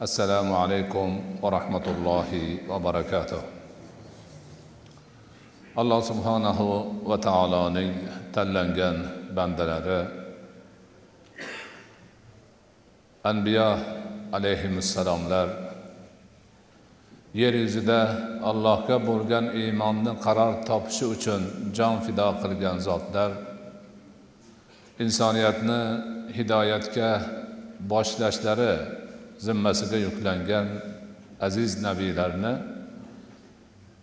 Assalomu alaykum va rahmatullohi va barakatuh. Alloh subhanahu va taoloning tanlangan bandalari anbiyo alayhissalomlar yer yuzida allohga bo'lgan iymonni qaror topishi uchun jon fido qilgan zotlar insoniyatni hidoyatga boshlashlari zimmasiga yuklangan aziz nabiylarni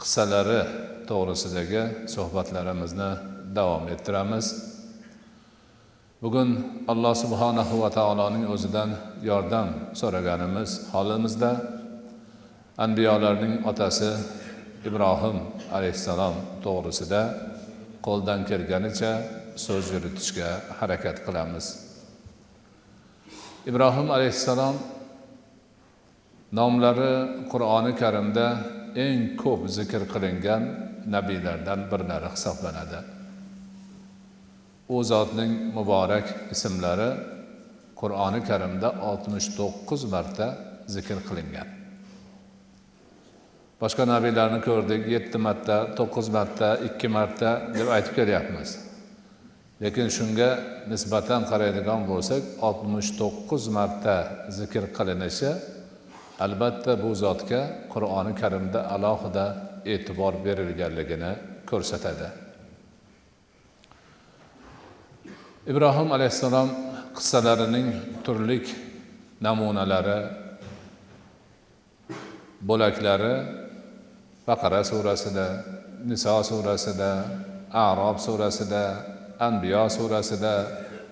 qissalari to'g'risidagi suhbatlarimizni davom ettiramiz. Bugun alloh subhanahu va taoloning o'zidan yordam so'raganimiz holimizda anbiyolarning otasi ibrohim alayhissalom to'g'risida qo'ldan kelganicha so'z yuritishga harakat qilamiz. Ibrohim alayhissalom nomlari qur'oni karimda eng ko'p zikr qilingan nabiylardan birlari hisoblanadi. U zotning muborak ismlari qur'oni karimda oltmish to'qqiz marta zikr qilingan. Boshqa nabiylarni ko'rdik yetti marta to'qqiz marta ikki marta deb aytib kelyapmiz lekin shunga nisbatan qaraydigan bo'lsak oltmish to'qqiz marta zikr qilinishi albatta bu zotga qur'oni karimda alohida e'tibor berilganligini ko'rsatadi. Ibrohim alayhissalom qissalarining turli namunalari bo'laklari baqara surasida niso surasida arob surasida anbiyo surasida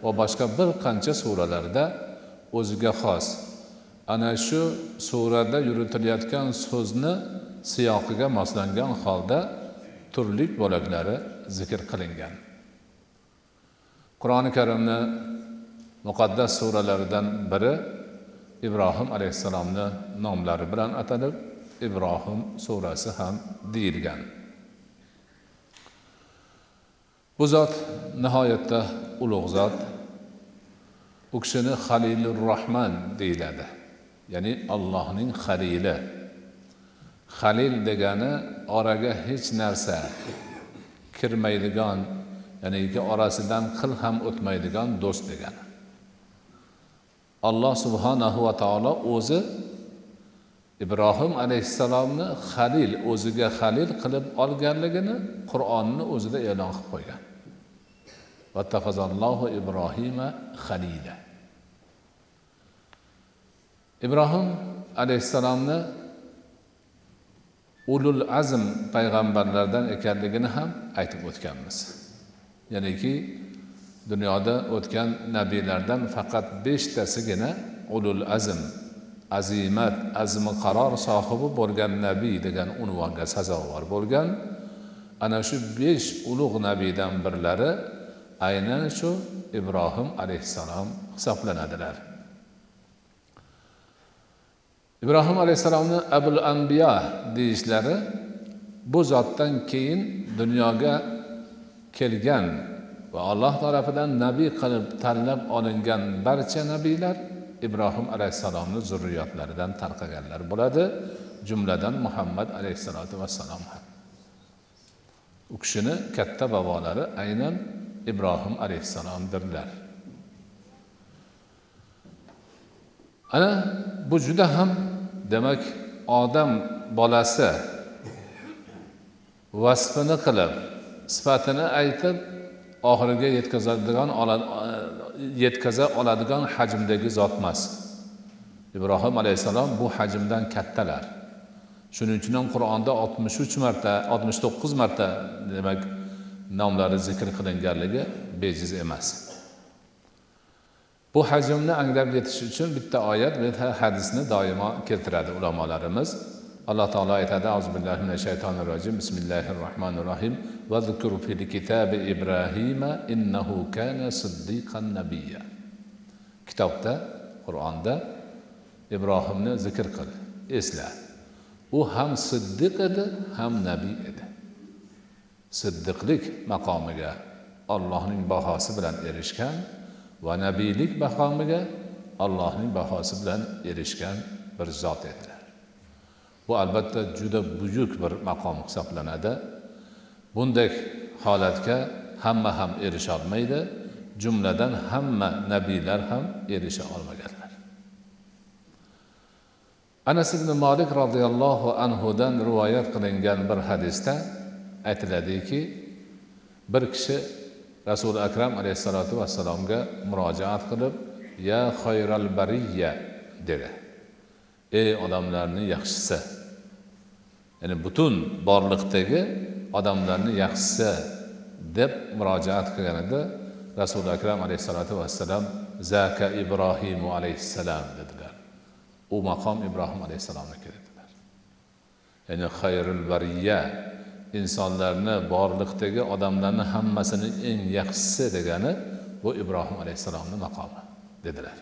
va boshqa bir qancha suralarda o'ziga xos ana shu surada yuritilayotgan so'zni siyoqiga moslangan holda turli bo'laklari zikr qilingan. Qur'oni karimni muqaddas suralaridan biri ibrohim alayhissalomni nomlari bilan atalib ibrohim surasi ham deyilgan. Bu zot nihoyatda ulug' zot. U kishini halilur rohman deyiladi. Ya'ni allohning halili halil degani oraga hech narsa kirmaydigan ya'ni orasidan qil ham o'tmaydigan do'st degani. Alloh subhanahu va taolo o'zi ibrohim alayhissalomni halil o'ziga halil qilib olganligini qur'onni o'zida e'lon qilib qo'ygan. Vattaqazallohu ibrohima halila ibrohim alayhissalomni ulul azm payg'ambarlardan ekanligini ham aytib o'tganmiz. Ya'niki dunyoda o'tgan nabiylardan faqat beshtasigina ulul azm azimat azmi qaror sohibi bo'lgan nabiy degan unvonga sazovor bo'lgan ana shu besh ulug' nabiydan birlari aynan shu ibrohim alayhissalom hisoblanadilar. Ibrohim alayhissalomni abul ambiyo deyishlari bu zotdan keyin dunyoga kelgan va alloh tarafidan nabiy qilib tanlab olingan barcha nabiylar ibrohim alayhissalomni zurriyotlaridan tarqaganlar bo'ladi jumladan muhammad alayhissalotu vassalom ham. U kishini katta bobolari aynan ibrohim alayhissalomdirlar. Ana bu juda ham demak odam bolasi vasfini qilib sifatini aytib oxiriga yetkazadigan yetkaza oladigan hajmdagi zot emas. Ibrohim alayhissalom bu hajmdan kattalar. Shuning uchun ham qur'onda oltmish uch marta oltmish to'qqiz marta demak nomlari zikr qilinganligi bejiz emas. Bu hajmni anglab yetish uchun bitta oyat bitta hadisni doimo keltiradi ulamolarimiz. Alloh taolo aytadi azu billahi mina shaytonir rojim. Bismillahi rohmanir rohim vazkur fil kitabi ibrohima innahu kana siddiqan nabiyya. Kitobda qur'onda ibrohimni zikr qil esla. U ham siddiq edi ham nabiy edi. Siddiqlik maqomiga ollohning bahosi bilan erishgan va nabiylik maqomiga allohning bahosi bilan erishgan bir zot edilar. Bu albatta juda buyuk bir maqom hisoblanadi. Bunday holatga hamma ham erisholmaydi jumladan hamma nabiylar ham erisha olmaganlar. Anas ibn molik roziyallohu anhudan rivoyat qilingan bir hadisda aytiladiki bir kishi rasuli akram alayhissalotu vassalomga murojaat qilib ya xoyral bariya dedi. Ey odamlarni yaxshisi ya'ni butun borliqdagi odamlarni yaxshisi deb murojaat qilganida rasuli akram alayhissalotu vassalam zaka ibrohimu alayhissalom dedilar. U maqom ibrohim alayhissalomniki dedilar. Ya'ni xayrul bariya insonlarni borliqdagi odamlarni hammasini eng yaxshisi degani bu ibrohim alayhissalomni maqomi dedilar.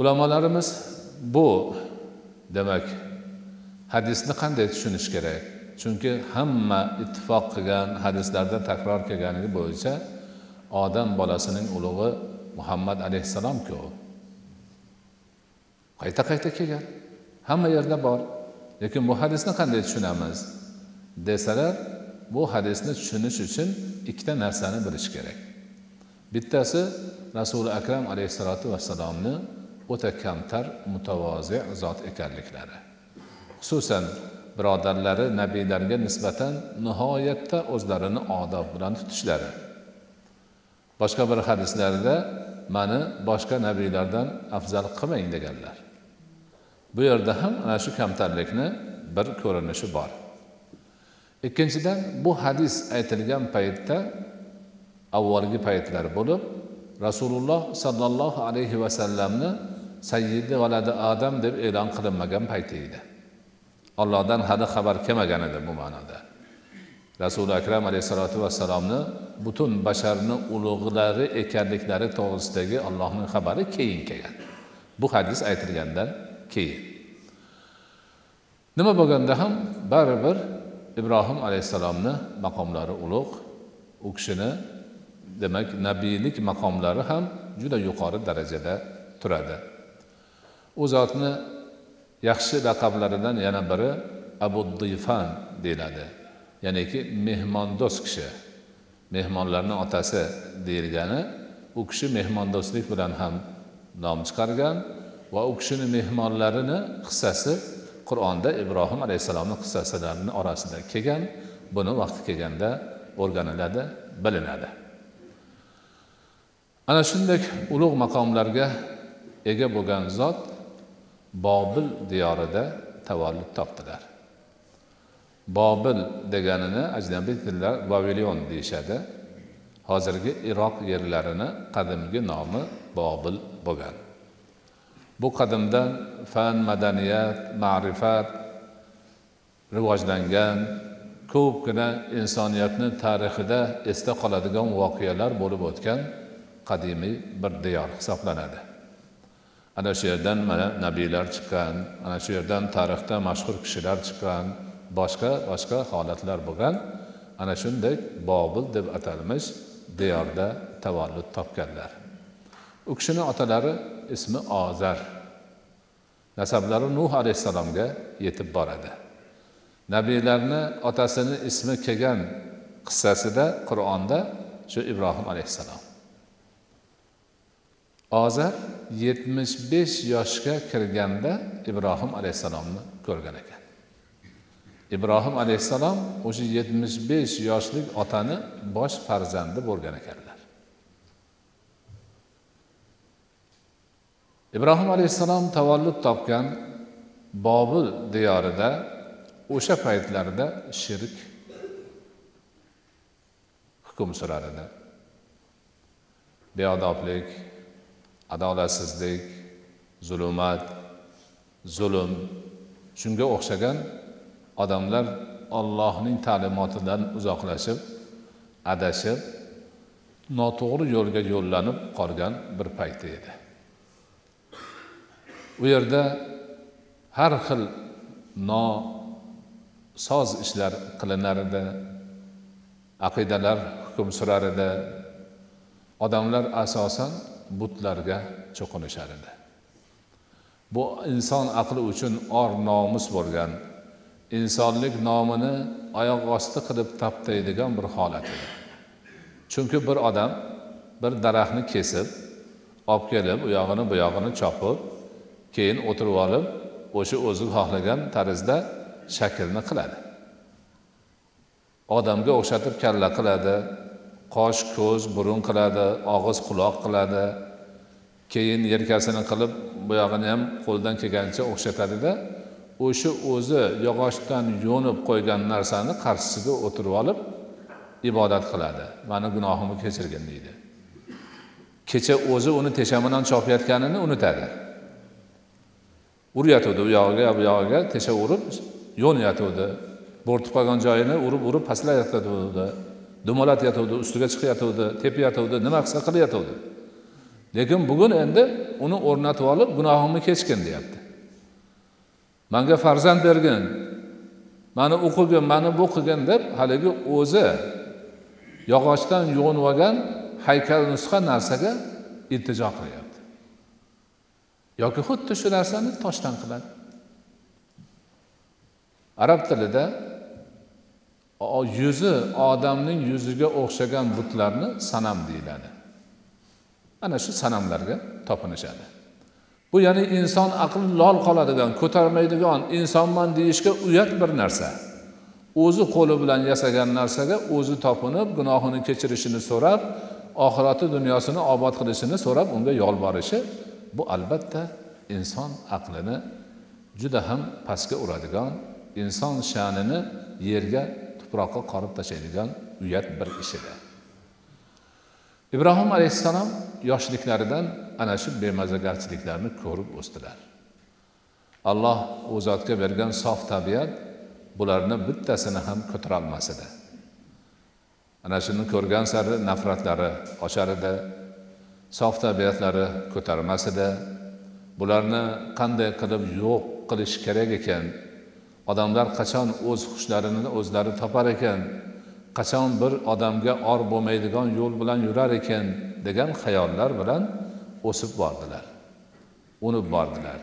Ulamolarimiz bu demak hadisni qanday tushunish kerak? Chunki hamma ittifoq qilgan hadislarda takror kelgani bo'yicha odam bolasining ulug'i muhammad alayhissalomku. Qayta qayta kelgan. Hamma yerda bor. Lekin bu hadisni qanday tushunamiz? Desalar bu hadisni tushunish uchun ikkita narsani bilish kerak. Bittasi rasuli akram alayhissalotu vassalomni o'ta kamtar mutavozi zot ekanliklari. Xususan birodarlari nabiylarga nisbatan nihoyatda o'zlarini odob bilan tutishlari. Boshqa bir hadislarida mani boshqa nabiylardan afzal qilmang deganlar. Bu yerda ham ana shu kamtarlikni bir ko'rinishi bor. Ikkinchidan bu hadis aytilgan paytda avvalgi paytlar bo'lib rasululloh sollallohu alayhi vasallamni sayyidi valadi adam deb e'lon qilinmagan payti edi. Allohdan hali xabar kelmagan edi bu ma'noda. Rasuli akram alayhissalotu vassalomni butun basharni ulug'lari ekanliklari to'g'risidagi allohning xabari keyin kelgan. Bu hadis aytilgandan keyin. Nima bo'lganda ham baribir ibrohim alayhissalomni maqomlari ulug' u kishini demak nabiylik maqomlari ham juda yuqori darajada turadi. U zotni yaxshi laqablaridan yana biri abu difan deyiladi. Ya'niki mehmondo'st kishi. Mehmonlarni otasi deyilgani u kishi mehmondo'stlik bilan ham nom chiqargan va u kishini mehmonlarini hissasi qur'onda ibrohim alayhissalomni qissasilarini orasida kelgan buni vaqti kelganda o'rganiladi bilinadi. Ana shunday ulug' maqomlarga ega bo'lgan zot bobil diyorida tavallud topdilar. Bobil deganini ajnabiy tillar vavilion deyishadi. Hozirgi iroq yerlarini qadimgi nomi bobil bo'lgan. Bu qadimdan fan madaniyat ma'rifat rivojlangan ko'pgina insoniyatni tarixida esda qoladigan voqealar bo'lib o'tgan qadimiy bir diyor hisoblanadi. Ana shu yerdan mana nabiylar chiqqan ana shu yerdan tarixda mashhur kishilar chiqqan boshqa boshqa holatlar bo'lgan ana shunday bobil deb atalmish diyorda tavallud topganlar. U kishini otalari ismi ozar nasablari nuh alayhissalomga yetib boradi. Nabiylarni otasini ismi kelgan qissasida qur'onda shu ibrohim alayhissalom. Ozar yetmish besh yoshga kirganda ibrohim alayhissalomni ko'rgan ekan. Ibrohim alayhissalom o'sha yetmish besh yoshlik otani bosh farzandi bo'lgan ekanlar ibrohim alayhissalom tavallud topgan bobil diyorida o'sha paytlarda shirk hukm surar edi. Beodoblik adolatsizlik zulumat zulm. Shunga o'xshagan odamlar ollohning ta'limotidan uzoqlashib adashib noto'g'ri yo'lga yo'llanib qolgan bir payti edi. U yerda har xil nosoz ishlar qilinar edi aqidalar hukm surar edi odamlar asosan butlarga cho'qinishar edi bu inson aqli uchun or nomus bo'lgan insonlik nomini oyoq osti qilib taptaydigan bir holat edi. Chunki bir odam bir daraxtni kesib olib kelib u yog'ini bu yog'ini chopib keyin o'tirib olib o'sha o'zi xohlagan tarzda shaklni qiladi. Odamga o'xshatib kalla qiladi qosh ko'z burun qiladi og'iz quloq qiladi. Keyin yelkasini qilib bu yog'ini ham qo'ldan kelgancha o'xshatadida o'sha o'zi yog'ochdan yo'nib qo'ygan narsani qarshisiga o'tirib olib ibodat qiladi. Mani gunohimni kechirgin deydi. Kecha o'zi uni tesha chopayotganini unutadi. Uryotgandi u yog'iga bu yog'iga tesha urib yo'nyotgandi bo'rtib qolgan joyini urib urib pastlayotgandi yotuvdi ustiga chiqyotuvdi tepib yotuvdi nima qilsa qilayotgandi lekin bugun endi uni o'rnatib olib gunohimni kechgin deyapti. Manga farzand bergin mani o'qigin mani bu qilgin deb haligi o'zi yog'ochdan yo'nib olgan haykal nusxa narsaga iltijo qilyapti yoki xuddi shu narsani toshdan qiladi. Arab tilida yuzi odamning yuziga o'xshagan butlarni sanam deyiladi. Ana shu sanamlarga topinishadi. Bu ya'ni inson aqli lol qoladigan ko'tarmaydigan insonman deyishga uyat bir narsa. O'zi qo'li bilan yasagan narsaga o'zi topinib gunohini kechirishini so'rab oxirati dunyosini obod qilishini so'rab unga yolborishi bu albatta inson aqlini juda ham pastga uradigan inson sha'nini yerga tuproqqa qorib tashlaydigan uyat bir ish edi ibrohim alayhissalom yoshliklaridan ana shu bemazagarchiliklarni ko'rib o'sdilar. Alloh u zotga bergan sof tabiat bularni bittasini ham ko'tarolmas edi. Ana shuni ko'rgan sari nafratlari oshar edi. Sof tabiatlari ko'tarmas edi. Bularni qanday qilib yo'q qilish kerak ekan? Odamlar qachon o'z xushlarini o'zlari topar ekan? Qachon bir odamga or bo'lmaydigan yo'l bilan yurar ekan degan xayollar bilan o'sib bordilar unib bordilar.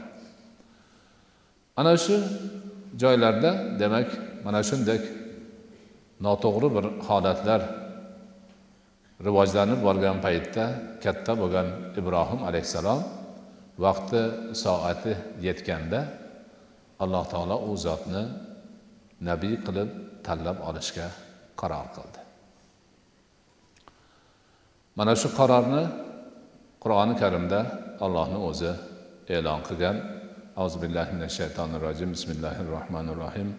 Ana shu joylarda demak mana shunday noto'g'ri bir holatlar rivojlanib borgan paytda katta bo'lgan ibrohim alayhissalom vaqti soati yetganda alloh taolo u zotni nabiy qilib tanlab olishga qaror qildi mana shu qarorni qur'oni karimda allohni o'zi e'lon qilgan auzu billahi minash shaytonir rojim bismillahi rohmanir rohim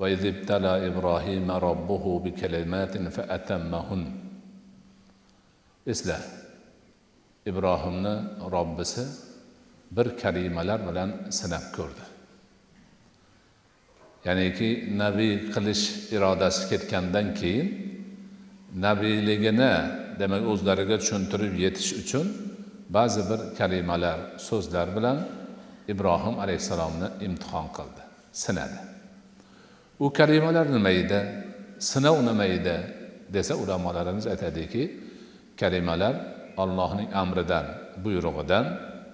وإذ ابتلى إبراهيم ربه بكلمات فأتمهن esla. Ibrohimni robbisi bir kalimalar bilan sinab ko'rdi. Ya'niki nabiy qilish irodasi ketgandan keyin nabiyligini demak o'zlariga tushuntirib yetish uchun ba'zi bir kalimalar so'zlar bilan ibrohim alayhissalomni imtihon qildi sinadi. U kalimalar nima edi? Sinov nima edi? desa ulamolarimiz aytadiki kalimalar allohning amridan buyrug'idan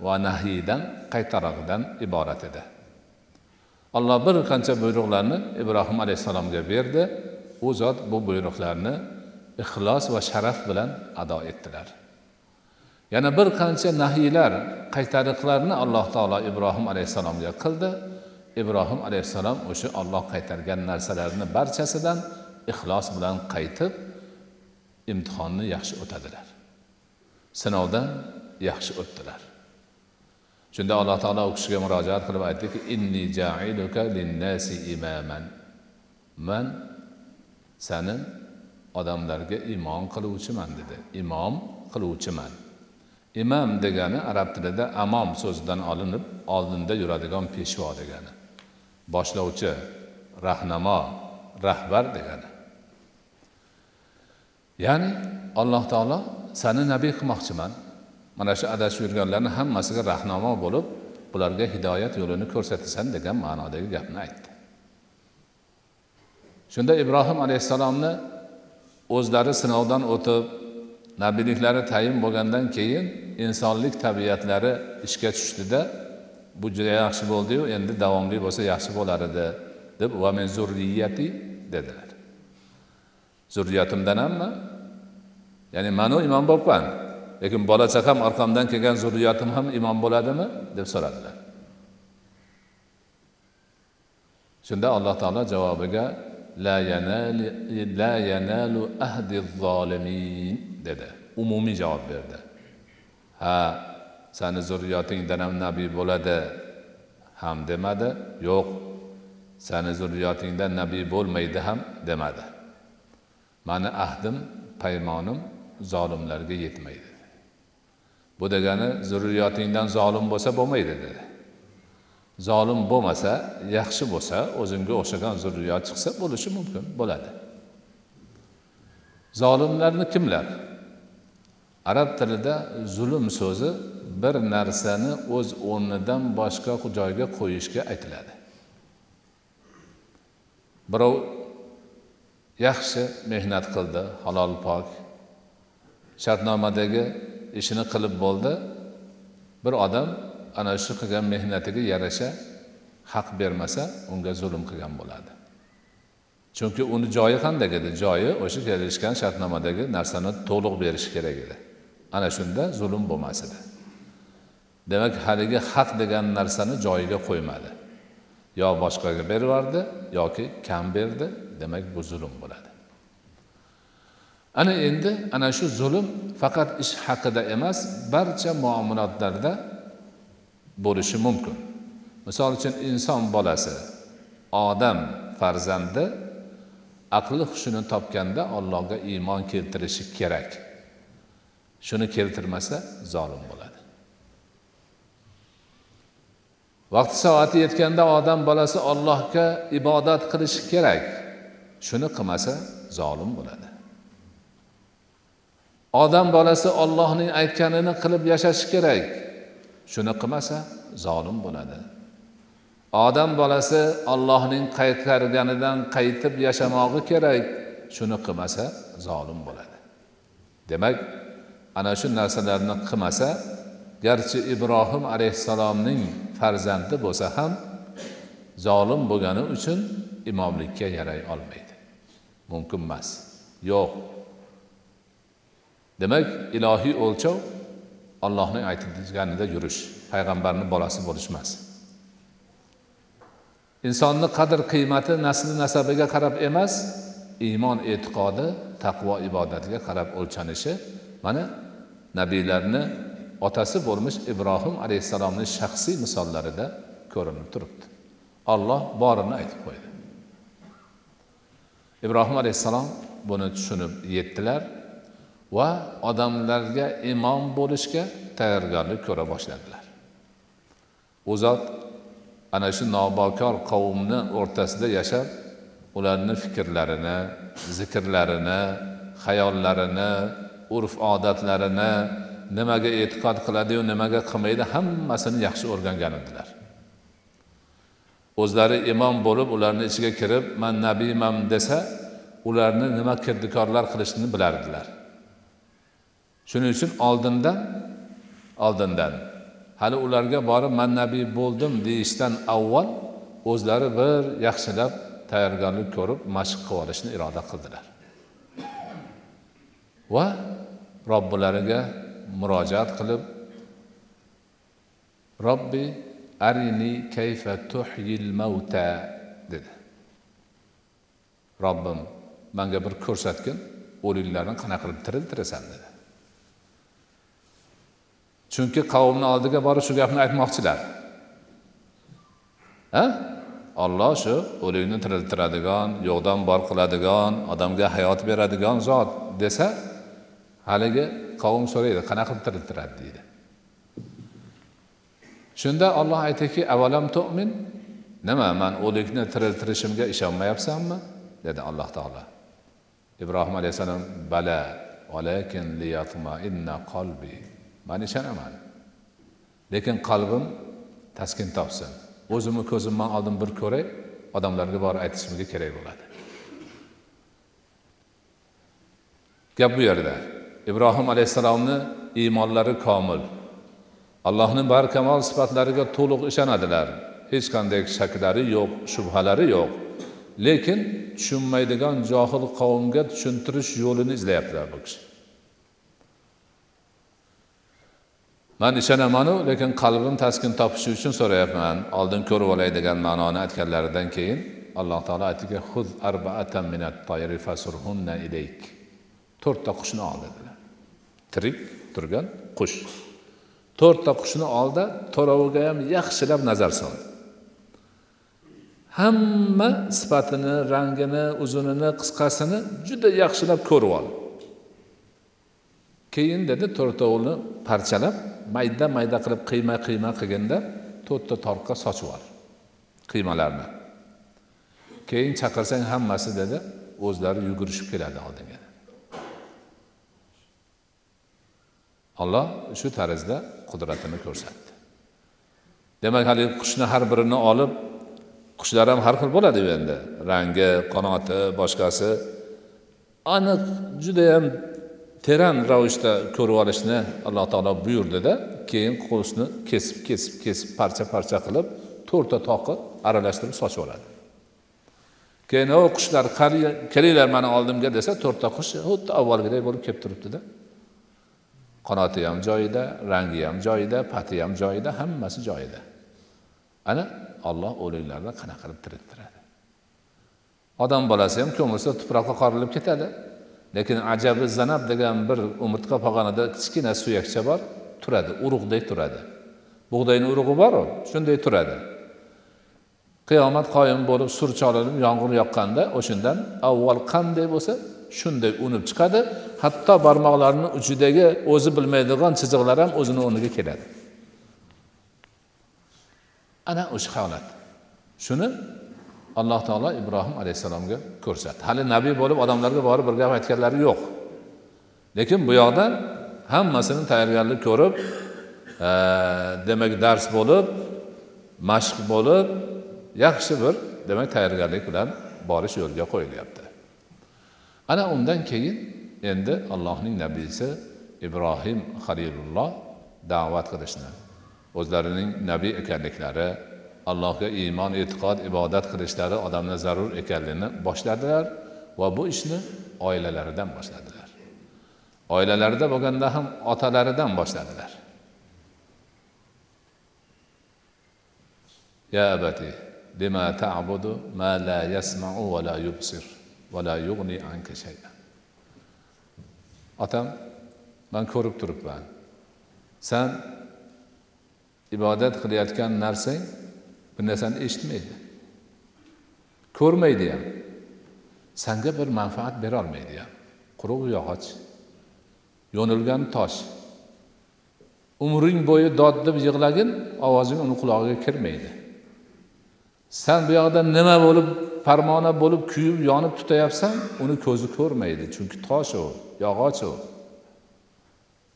va nahiydan qaytarig'idan iborat edi. Alloh bir qancha buyruqlarni ibrohim alayhissalomga berdi u zot bu buyruqlarni ixlos va sharaf bilan ado etdilar. Yana bir qancha nahiylar qaytariqlarni alloh taolo ibrohim alayhissalomga qildi. Ibrohim alayhissalom o'sha olloh qaytargan narsalarni barchasidan ixlos bilan qaytib imtihonni yaxshi o'tadilar. Sinovdan yaxshi o'tdilar. Shunda alloh taolo u kishiga murojaat qilib aytdiki inni jailuka linnasi imaman. Man sani odamlarga imom qiluvchiman dedi. Imom qiluvchiman. Imom degani arab tilida amom so'zidan olinib oldinda yuradigan peshvo degani. Boshlovchi rahnamo rahbar degani. Ya'ni alloh taolo sani nabiy qilmoqchiman. Mana shu adashib yurganlarni hammasiga rahnamo bo'lib bularga hidoyat yo'lini ko'rsatasan degan ma'nodagi gapni aytdi. Shunda ibrohim alayhissalomni o'zlari sinovdan o'tib nabiyliklari tayin bo'lgandan keyin insonlik tabiatlari ishga tushdida bu juda yaxshi bo'ldiyu endi davomli bo'lsa yaxshi bo'lar edi deb va men zurriyati dedilar. Zurriyatimdan hammi ya'ni manu imom bo'libman. Lekin bola chaqam orqamdan kelgan zurriyatim ham imom bo'ladimi? deb so'radilar. Shunda alloh taolo javobiga la yanalu, la yanalu ahdi zolimin dedi. Umumiy javob berdi. Ha sani zurriyotingdan ham nabiy bo'ladi ham demadi. Yo'q sani zurriyotingdan nabiy bo'lmaydi ham demadi. Mani ahdim paymonim zolimlarga yetmaydi. Bu degani zurriyotingdan zolim bo'lsa bo'lmaydi dedi. Zolim bo'lmasa yaxshi bo'lsa o'zingga o'xshagan zurriyot chiqsa bo'lishi mumkin bo'ladi. Zolimlarni kimlar? Arab tilida zulm so'zi bir narsani o'z o'rnidan boshqa joyga qo'yishga aytiladi. Birov yaxshi mehnat qildi halol pok shartnomadagi ishini qilib bo'ldi. Bir odam ana shu qilgan mehnatiga yarasha haq bermasa unga zulm qilgan bo'ladi. Chunki uni joyi qanday edi? Joyi o'sha kelishgan shartnomadagi narsani to'liq berishi kerak edi. Ana shunda zulm bo'lmas edi. Demak haligi haq degan narsani joyiga qo'ymadi. Yo boshqaga berib yubordi yoki kam berdi demak bu zulm bo'ladi. Ana endi ana shu zulm faqat ish haqida emas barcha muomalotlarda bo'lishi mumkin. Misol uchun inson bolasi odam farzandi aqli hushini topganda allohga iymon keltirishi kerak. Shuni keltirmasa zolim bo'ladi. Vaqti soati yetganda odam bolasi ollohga ibodat qilishi kerak. Shuni qilmasa zolim bo'ladi. Odam bolasi ollohning aytganini qilib yashashi kerak. Shuni qilmasa zolim bo'ladi. Odam bolasi ollohning qaytarganidan qaytib yashamog'i kerak. Shuni qilmasa zolim bo'ladi. Demak ana shu narsalarni qilmasa garchi ibrohim alayhissalomning farzandi bo'lsa ham zolim bo'lgani uchun imomlikka yaray olmaydi. Mumkin emas. Yo'q. Demak ilohiy o'lchov ollohning aytganida yurish payg'ambarni bolasi bo'lish emas. Insonni qadr qiymati nasli nasabiga qarab emas iymon e'tiqodi taqvo ibodatiga qarab o'lchanishi mana nabiylarni otasi bo'lmish ibrohim alayhissalomni shaxsiy misollarida ko'rinib turibdi. Olloh borini aytib qo'ydi. Ibrohim alayhissalom buni tushunib yetdilar. Va odamlarga imom bo'lishga tayyorgarlik ko'ra boshladilar. U zot ana shu nobokor qavmni o'rtasida yashab ularni fikrlarini zikrlarini hayollarini urf odatlarini nimaga e'tiqod qiladiyu nimaga qilmaydi hammasini yaxshi o'rgangan edilar. O'zlari imom bo'lib ularni ichiga kirib man nabiyman desa ularni nima kirdikorlar qilishini bilardilar shuning uchun oldindan oldindan. Hali ularga borib man nabiy bo'ldim deyishdan avval o'zlari bir yaxshilab tayyorgarlik ko'rib mashq qilib olishni iroda qildilar. Va robbilariga murojaat qilib robbi arini kayfa tuhyil mauta dedi. Robbim manga bir ko'rsatgin o'liklarni qanaqa qilib tiriltirasan dedi. Chunki qavmni oldiga borib shu gapni aytmoqchilar. Ha? Olloh shu o'likni tiriltiradigan yo'qdan bor qiladigan odamga hayot beradigan zot desa haligi qavm so'raydi qanaqa qilib tiriltiradi deydi. Shunda olloh aytdiki avalam tu'min? Nima man o'likni tiriltirishimga ishonmayapsanmi? dedi alloh taolo. Ibrohim alayhissalom bala valakin liyatmainna qalbi. Man ishonaman lekin qalbim taskin topsin. O'zimni ko'zimdan oldin bir ko'ray odamlarga borib aytishimga kerak bo'ladi. Gap bu yerda. Ibrohim alayhissalomni iymonlari komil. Allohni barkamol sifatlariga to'liq ishonadilar. Hech qanday shaklari yo'q shubhalari yo'q. Lekin tushunmaydigan johil qavmga tushuntirish yo'lini izlayaptilar bu kishi. Man ishonamanu lekin qalbim taskin topishi uchun so'rayapman. Oldin ko'rib olay degan ma'noni aytganlaridan keyin alloh taolo aytdiki huz arbaatan minat tayri fasurhunna ilayk to'rtta qushni ol dedilar. Tirik turgan qush. To'rtta qushni olda to'roviga ham yaxshilab nazar sol. Hamma sifatini rangini uzunini qisqasini juda yaxshilab ko'rib ol. Keyin dedi to'rtovini parchalab mayda mayda qilib qiyma qiyma qilganda to'rtta tortqa sochib ol qiymalarni. Keyin chaqirsang hammasi dedi o'zlari yugurishib keladi oldinga. Olloh shu tarzda qudratini ko'rsatdi. Demak haligi qushni har birini olib qushlar ham har xil bo'ladi endi. Rangi qanoti boshqasi aniq judayam teran ravishda ko'rib olishni alloh taolo buyurdida keyin qushni kesib kesib kesib parcha parcha qilib to'rtta toqi aralashtirib sochib oladi. Keyin o qushlar kelinglar mani oldimga desa to'rtta qush xuddi avvalgidek bo'lib kelib turibdida. Qanoti ham joyida rangi ham joyida pati ham joyida hammasi joyida. Ana olloh o'liklarni qanaqa qilib tiriltiradi? Odam bolasi ham ko'milsa tuproqqa qorilib ketadi. Lekin ajabi zanab degan bir umurtqa pog'onada kichkina suyakcha bor turadi urug'dek turadi. Bug'doyni urug'i boru shunday turadi. Qiyomat qoyim bo'lib sur cholinib yomg'ir yoqqanda o'shandan avval qanday bo'lsa shunday unib chiqadi. Hatto barmoqlarini uchidagi o'zi bilmaydigan chiziqlar ham o'zini o'rniga keladi. Ana o'sha holat. Shuni alloh taolo ibrohim alayhissalomga ko'rsatdi. Hali nabiy bo'lib odamlarga borib bir gap aytganlari yo'q. Lekin bu yoqdan hammasini tayyorgarlik ko'rib e, demak dars bo'lib mashq bo'lib yaxshi bir demak tayyorgarlik bilan borish yo'lga qo'yilyapti. Ana undan keyin endi allohning nabiysi ibrohim halilulloh da'vat qilishni o'zlarining nabiy ekanliklari allohga iymon e'tiqod ibodat qilishlari odamni zarur ekanligini boshladilar va bu ishni oilalaridan boshladilar. Oilalarida bo'lganda ham otalaridan boshladilar. Ya abati lima ta'budu ma la yasma'u va la yubsir va la yughni anka shay'an otam man ko'rib turibman. San ibodat qilayotgan narsang bir narsani eshitmaydi. Ko'rmaydi ham. Sanga bir manfaat berolmaydi ham. Quruq yog'och yo'nilgan tosh. Umring bo'yi dod deb yig'lagin ovozing uni qulog'iga kirmaydi. San bu yoqda nima bo'lib parmona bo'lib kuyib yonib tutayapsan uni ko'zi ko'rmaydi chunki tosh u yog'och u.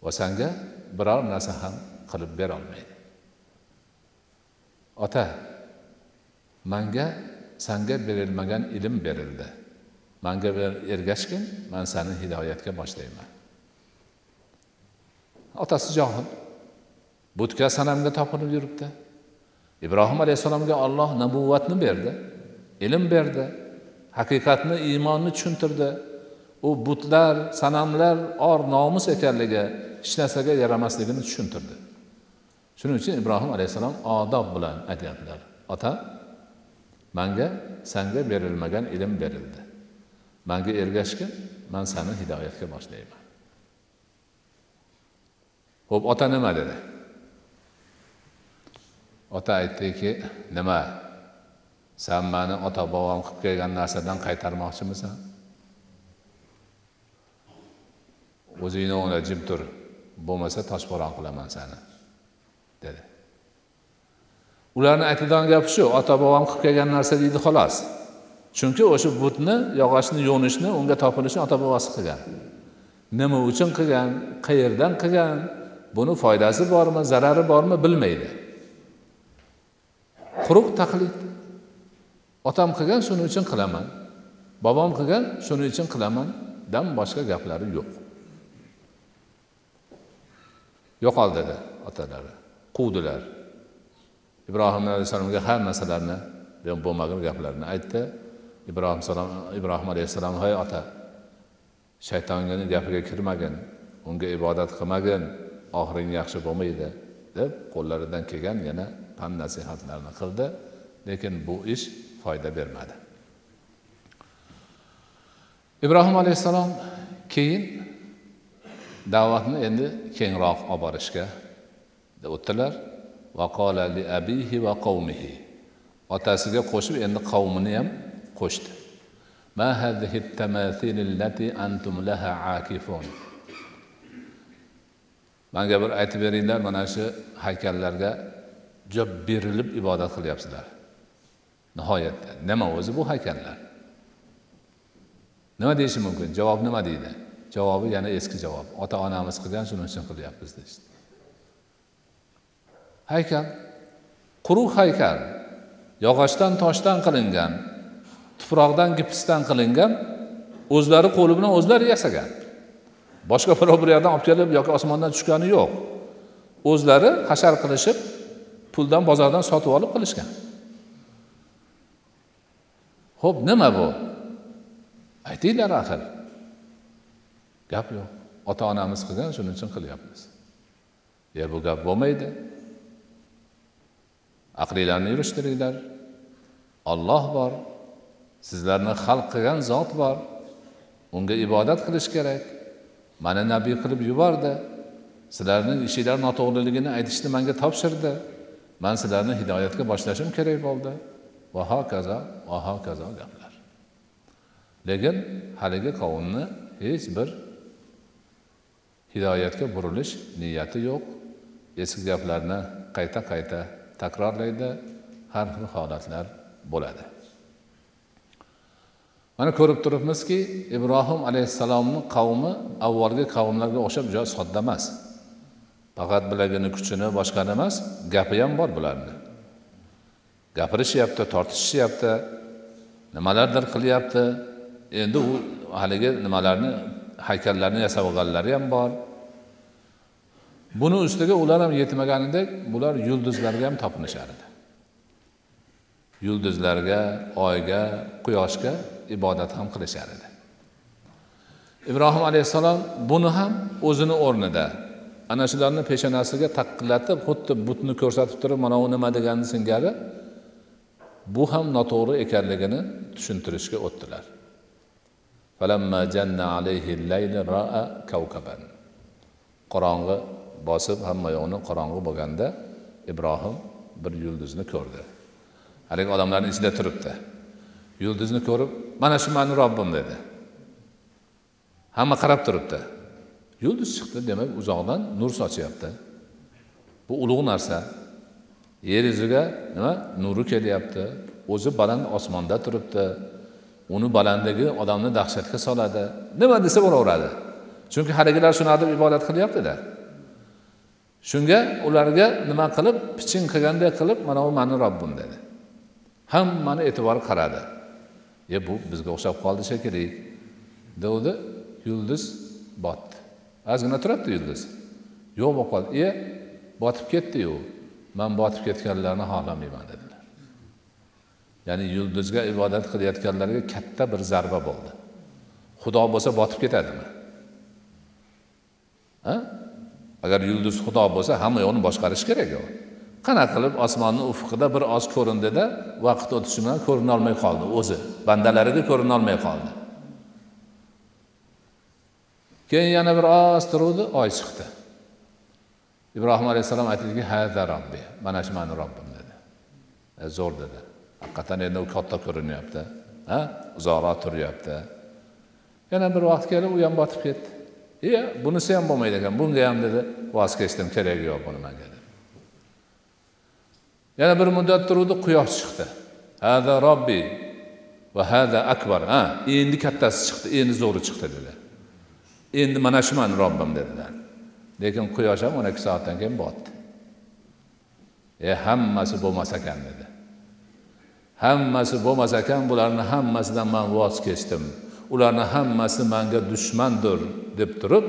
Va sanga biror narsa ham qilib berolmaydi ota manga sanga berilmagan ilm berildi. Manga ergashgin man sani hidoyatga boshlayman. Otasi johil butka sanamga topinib yuribdi. Ibrohim alayhissalomga olloh nabuvvatni berdi ilm berdi haqiqatni iymonni tushuntirdi. U butlar sanamlar or nomus ekanligi hech narsaga yaramasligini tushuntirdi. Shuning uchun ibrohim alayhissalom odob bilan aytyaptilar. Ota manga sanga berilmagan ilm berildi. Manga ergashgin man sani hidoyatga boshlayman. Ho'p ota nima dedi? Ota aytdiki nima san mani ota bobom qilib kelgan narsadan qaytarmoqchimisan? O'zingni o'ngla jim tur. Bo'lmasa toshbo'ron qilaman sani dedi. Ularni aytadigan gapi shu ota bobom qilib kelgan narsa deydi xolos. Chunki o'sha butni yog'ochni yo'nishni unga topilishni ota bobosi qilgan. Nima uchun qilgan qayerdan qilgan buni foydasi bormi zarari bormi bilmaydi. Quruq taqlid. Otam qilgan shuning uchun qilaman. Bobom qilgan shuning uchun qilamandan boshqa gaplari yo'q. Yo'qol dedi otalari. Quvdilar ibrohim alayhissalomga har narsalarni bo'lmagan gaplarni aytdi. Ibrohim salom ibrohim alayhissalom hey ota shaytonni gapiga kirmagin unga ibodat qilmagin oxiring yaxshi bo'lmaydi deb qo'llaridan kelgan yana pand nasihatlarni qildi lekin bu ish foyda bermadi. Ibrohim alayhissalom keyin da'vatni endi kengroq olib borishga o'tdilar. Otasiga qo'shib endi qavmini ham qo'shdi. Manga bir aytib beringlar mana shu haykallarga jab berilib ibodat qilyapsizlar. Nihoyatda nima o'zi bu haykallar? Nima deyishi mumkin? Javob nima deydi? Javobi yana eski javob. Ota onamiz qilgan shuning uchun qilyapmiz deyishdi. Haykal. Quruq haykal. Yog'ochdan toshdan qilingan tuproqdan gipsdan qilingan o'zlari qo'li bilan o'zlari yasagan. Boshqa birov bir yerdan olib kelib yoki osmondan tushgani yo'q. O'zlari hashar qilishib puldan bozordan sotib olib qilishgan. Ho'p nima bu? Aytinglar axir. Gap yo'q. Ota onamiz qilgan shuning uchun qilyapmiz. E bu gap bo'lmaydi. Aqlinglarni yurishtiringlar. Olloh bor. Sizlarni xalq qilgan zot bor. Unga ibodat qilish kerak. Mani nabiy qilib yubordi. Sizlarni ishinglar noto'g'riligini aytishni manga topshirdi. Man sizlarni hidoyatga boshlashim kerak bo'ldi. Va hokazo va hokazo gaplar. Lekin haligi qavmni hech bir hidoyatga burilish niyati yo'q. Eski gaplarni qayta qayta takrorlaydi har xil holatlar bo'ladi. Mana ko'rib turibmizki ibrohim alayhissalomni qavmi avvalgi qavmlarga o'xshab juda sodda emas. Faqat bilagini kuchini boshqani emas gapi ham bor bularni. Gapirishyapti tortishishyapti nimalardir qilyapti. Endi u haligi nimalarni haykallarni yasab olganlari ham bor. Buni ustiga ular ham yetmaganidek bular yulduzlarga ham topinishar edi yulduzlarga oyga quyoshga ibodat ham qilishar edi ibrohim alayhissalom buni ham o'zini o'rnida ana shularni peshonasiga taqillatib xuddi butni ko'rsatib turib mana u nima degani singari bu ham noto'g'ri ekanligini tushuntirishga o'tdilar. Qorong'i bosib hamma yoqni qorong'i bo'lganda ibrohim bir yulduzni ko'rdi. Haligi odamlarni ichida turibdi. Yulduzni ko'rib mana shu mani robbim dedi. Hamma qarab turibdi. Yulduz chiqdi demak uzoqdan nur sochyapti. Bu ulug' narsa. Yer yuziga nima? Nuri kelyapti. O'zi baland osmonda turibdi. Uni balandligi odamni dahshatga soladi. Nima desa bo'laveradi. Chunki haligilar shunaqa deb ibodat qilyaptida. Shunga ularga nima qilib piching qilganday qilib mana bu mani robbim dedi. Hammani e'tibori qaradi. E bu bizga o'xshab qoldi shekilli. Degandi yulduz botdi. Ozgina turibdi yulduz. Yo'q bo'lib qoldi. E botib ketdiyu man botib ketganlarni xohlamayman dedilar. Ya'ni yulduzga ibodat qilayotganlarga katta bir zarba bo'ldi. Xudo bo'lsa botib ketadimi? Ha? Agar yulduz xudo bo'lsa hamma yoqni boshqarish kerak u qanaqa qilib osmonni ufqida bir oz ko'rindida vaqt o'tishi bilan ko'rinolmay qoldi o'zi. Bandalariga ko'rinolmay qoldi. Keyin yana bir oz turuvdi oy chiqdi. Ibrohim alayhissalom aytdiki hada robbi mana shu mani robbim dedi. E, zo'r dedi. Haqiqatdan endi u katta ko'rinyapti ha? Uzoqroq turyapti. Yana bir vaqt kelib u ham botib ketdi. E bunisi ham bo'lmaydi ekan bunga ham dedi voz kechdim keragi yo'q buni manga dedi yana bir muddat turuvdi quyosh chiqdi hada robbi va hada akbar ha endi kattasi chiqdi endi zo'ri chiqdi dedi. Endi mana shu mani robbim dedilar lekin quyosh ham o'n ikki soatdan keyin botdi e hammasi bo'lmas ekan dedi. Hammasi bo'lmas ekan bularni hammasidan man voz kechdim ularni hammasi manga dushmandir deb turib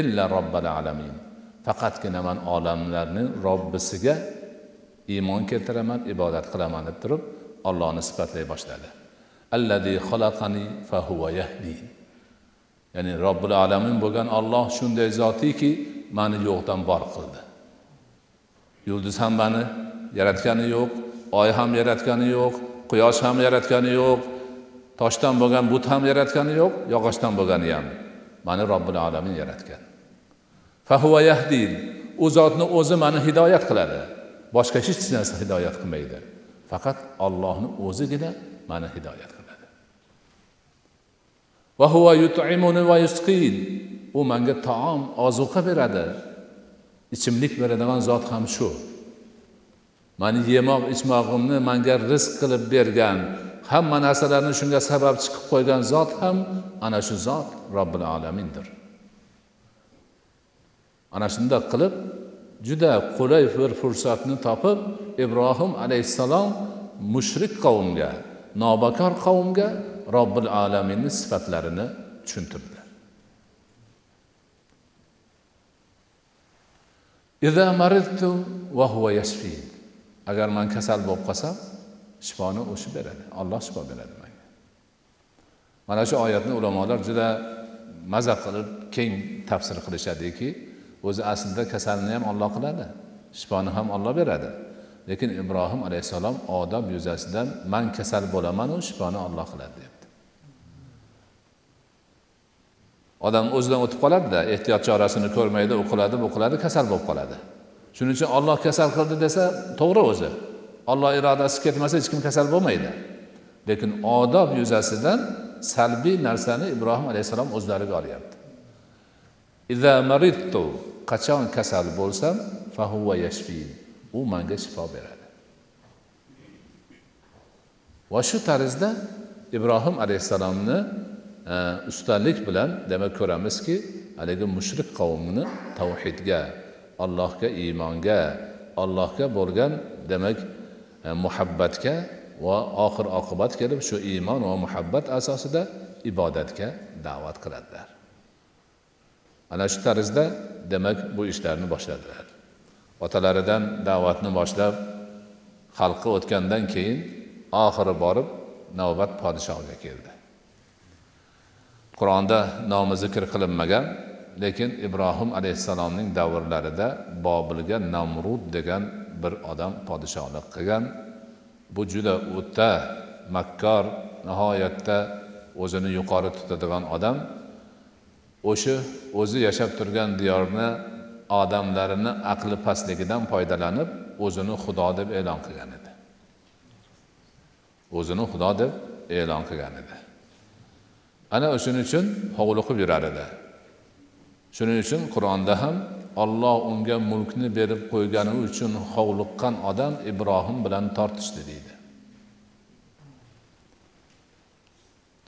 illa robbil alamin. Faqatgina man olamlarni robbisiga iymon keltiraman ibodat qilaman deb turib ollohni sifatlay boshladi. Allazi xalaqani fahuva yahdin ya'ni robbil alamin bo'lgan olloh shunday zotiki mani yo'qdan bor qildi. Yulduz ham mani yaratgani yo'q oy ham yaratgani yo'q quyosh ham yaratgani yo'q toshdan bo'lgan but ham yaratgani yo'q yog'ochdan bo'lgani ham. Mani robbil alamin yaratgan. Fahuva yahdin. U zotni o'zi mani hidoyat qiladi. Boshqa hech narsa hidoyat qilmaydi. Faqat ollohni o'zigina mani hidoyat qiladi. Va huva yut'imuni va yusqin. U manga taom ozuqa beradi. Ichimlik beradigan zot ham shu. Mani yemoq ichmog'imni manga rizq qilib bergan hamma narsalarni shunga sabab chiqib qo'ygan zot ham ana shu zot robbil alamindir. Ana shundoq qilib juda qulay bir fursatni topib ibrohim alayhissalom mushrik qavmga nobakor qavmga robbil alaminni sifatlarini tushuntirdi agar man kasal bo'lib qolsam shifoni o'sha beradi. Olloh shifo beradi manga mana shu oyatni ulamolar juda maza qilib keng tafsir qilishadiki o'zi aslida kasalni ham olloh qiladi shifoni ham olloh beradi. Lekin ibrohim alayhissalom odob yuzasidan man kasal bo'lamanu shifoni olloh qiladi deyapti odam o'zidan o'tib qoladida ehtiyot chorasini ko'rmaydi u qiladi bu qiladi kasal bo'lib qoladi. Shuning uchun olloh kasal qildi desa to'g'ri o'zi. Olloh irodasi ketmasa hech kim kasal bo'lmaydi. Lekin odob yuzasidan salbiy narsani ibrohim alayhissalom o'zlariga olyapti. Iza maridtu qachon kasal bo'lsam fahuva yashfin u manga shifo beradi. Va shu tarzda ibrohim alayhissalomni e, ustalik bilan demak ko'ramizki haligi mushrik qavmini tavhidga allohga iymonga allohga bo'lgan demak E, muhabbatga va oxir oqibat kelib shu iymon va muhabbat asosida ibodatga da'vat qiladilar. Ana shu tarzda demak bu ishlarni boshladilar. Otalaridan da'vatni boshlab xalqqa o'tgandan keyin oxiri borib navbat podshohga keldi. Qur'onda nomi zikr qilinmagan lekin ibrohim alayhissalomning davrlarida bobilga namrud degan bir odam podshohlik qilgan. Bu juda o'ta makkor nihoyatda o'zini yuqori tutadigan odam. O'sha o'zi yashab turgan diyorni odamlarini aqli pastligidan foydalanib o'zini xudo deb e'lon qilgan edi. O'zini xudo deb e'lon qilgan edi. Ana o'shuning uchun hovliqib yurar edi. Shuning uchun qur'onda ham olloh unga mulkni berib qo'ygani uchun hovliqqan odam ibrohim bilan tortishdi deydi.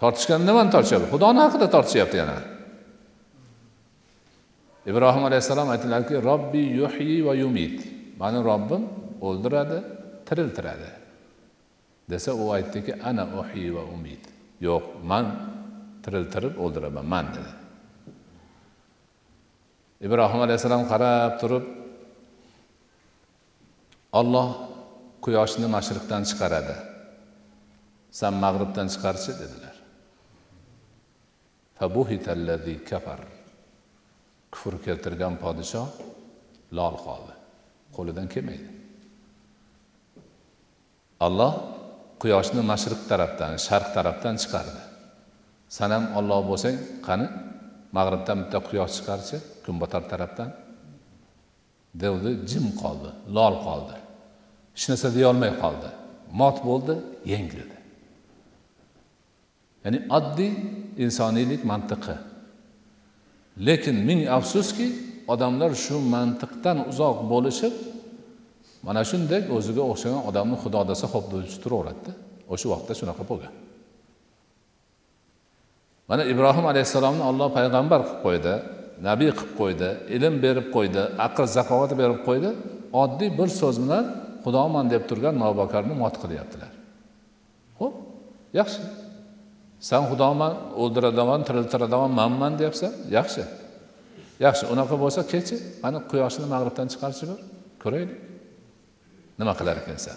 Tortishgan nimani tortishyapti xudoni haqida tortishyapti yana. Ibrohim alayhissalom aytdilarki robbi yuhyi va yumit. Mani robbim o'ldiradi tiriltiradi desa u aytdiki ana uhyi va umid yo'q man tiriltirib o'ldiraman man dedi. Ibrohim alayhissalom qarab turib olloh quyoshni mashriqdan chiqaradi. San mag'ribdan chiqarchi dedilar. Kafar. Kufr keltirgan podshoh lol qoldi. Qo'lidan kelmaydi. Olloh quyoshni mashriq tarafdan sharq tarafdan chiqardi. San ham olloh bo'lsang qani mag'ribdan bitta quyosh chiqarchi? Kunbotar tarafdan devdi jim qoldi lol qoldi. Hech narsa deyolmay qoldi. Mot bo'ldi yengildi. Ya'ni oddiy insoniylik mantiqi. Lekin ming afsuski odamlar shu mantiqdan uzoq bo'lishib mana shunday o'ziga o'xshagan odamni xudo desa ho'p deb turaveradida. O'sha vaqtda shunaqa bo'lgan. Mana ibrohim alayhissalomni olloh payg'ambar qilib qo'ydi. Nabiy qilib qo'ydi ilm berib qo'ydi aql zakovat berib qo'ydi oddiy bir so'z bilan xudoman deb turgan navbakarni mot qilyaptilar. Ho'p yaxshi. San xudoman o'ldiradigan tiriltiradigan manman deyapsan yaxshi. Yaxshi unaqa bo'lsa kechi mana quyoshni mag'ribdan chiqarchi yubor ko'raylik. Nima qilar ekansan?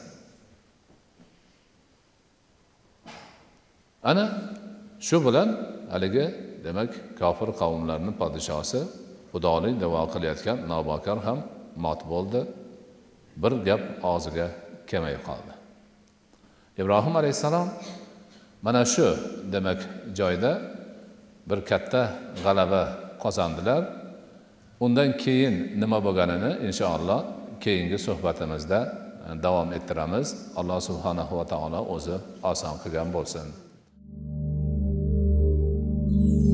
Ana shu bilan haligi demak kofir qavmlarni podshosi xudolik davo qilayotgan nobokor ham mot bo'ldi. Bir gap og'ziga kelmay qoldi. Ibrohim alayhissalom mana shu demak joyda bir katta g'alaba qozondilar. Undan keyin nima bo'lganini inshaalloh keyingi suhbatimizda e, davom ettiramiz. Alloh subhanahu va taolo o'zi oson qilgan bo'lsin. thank you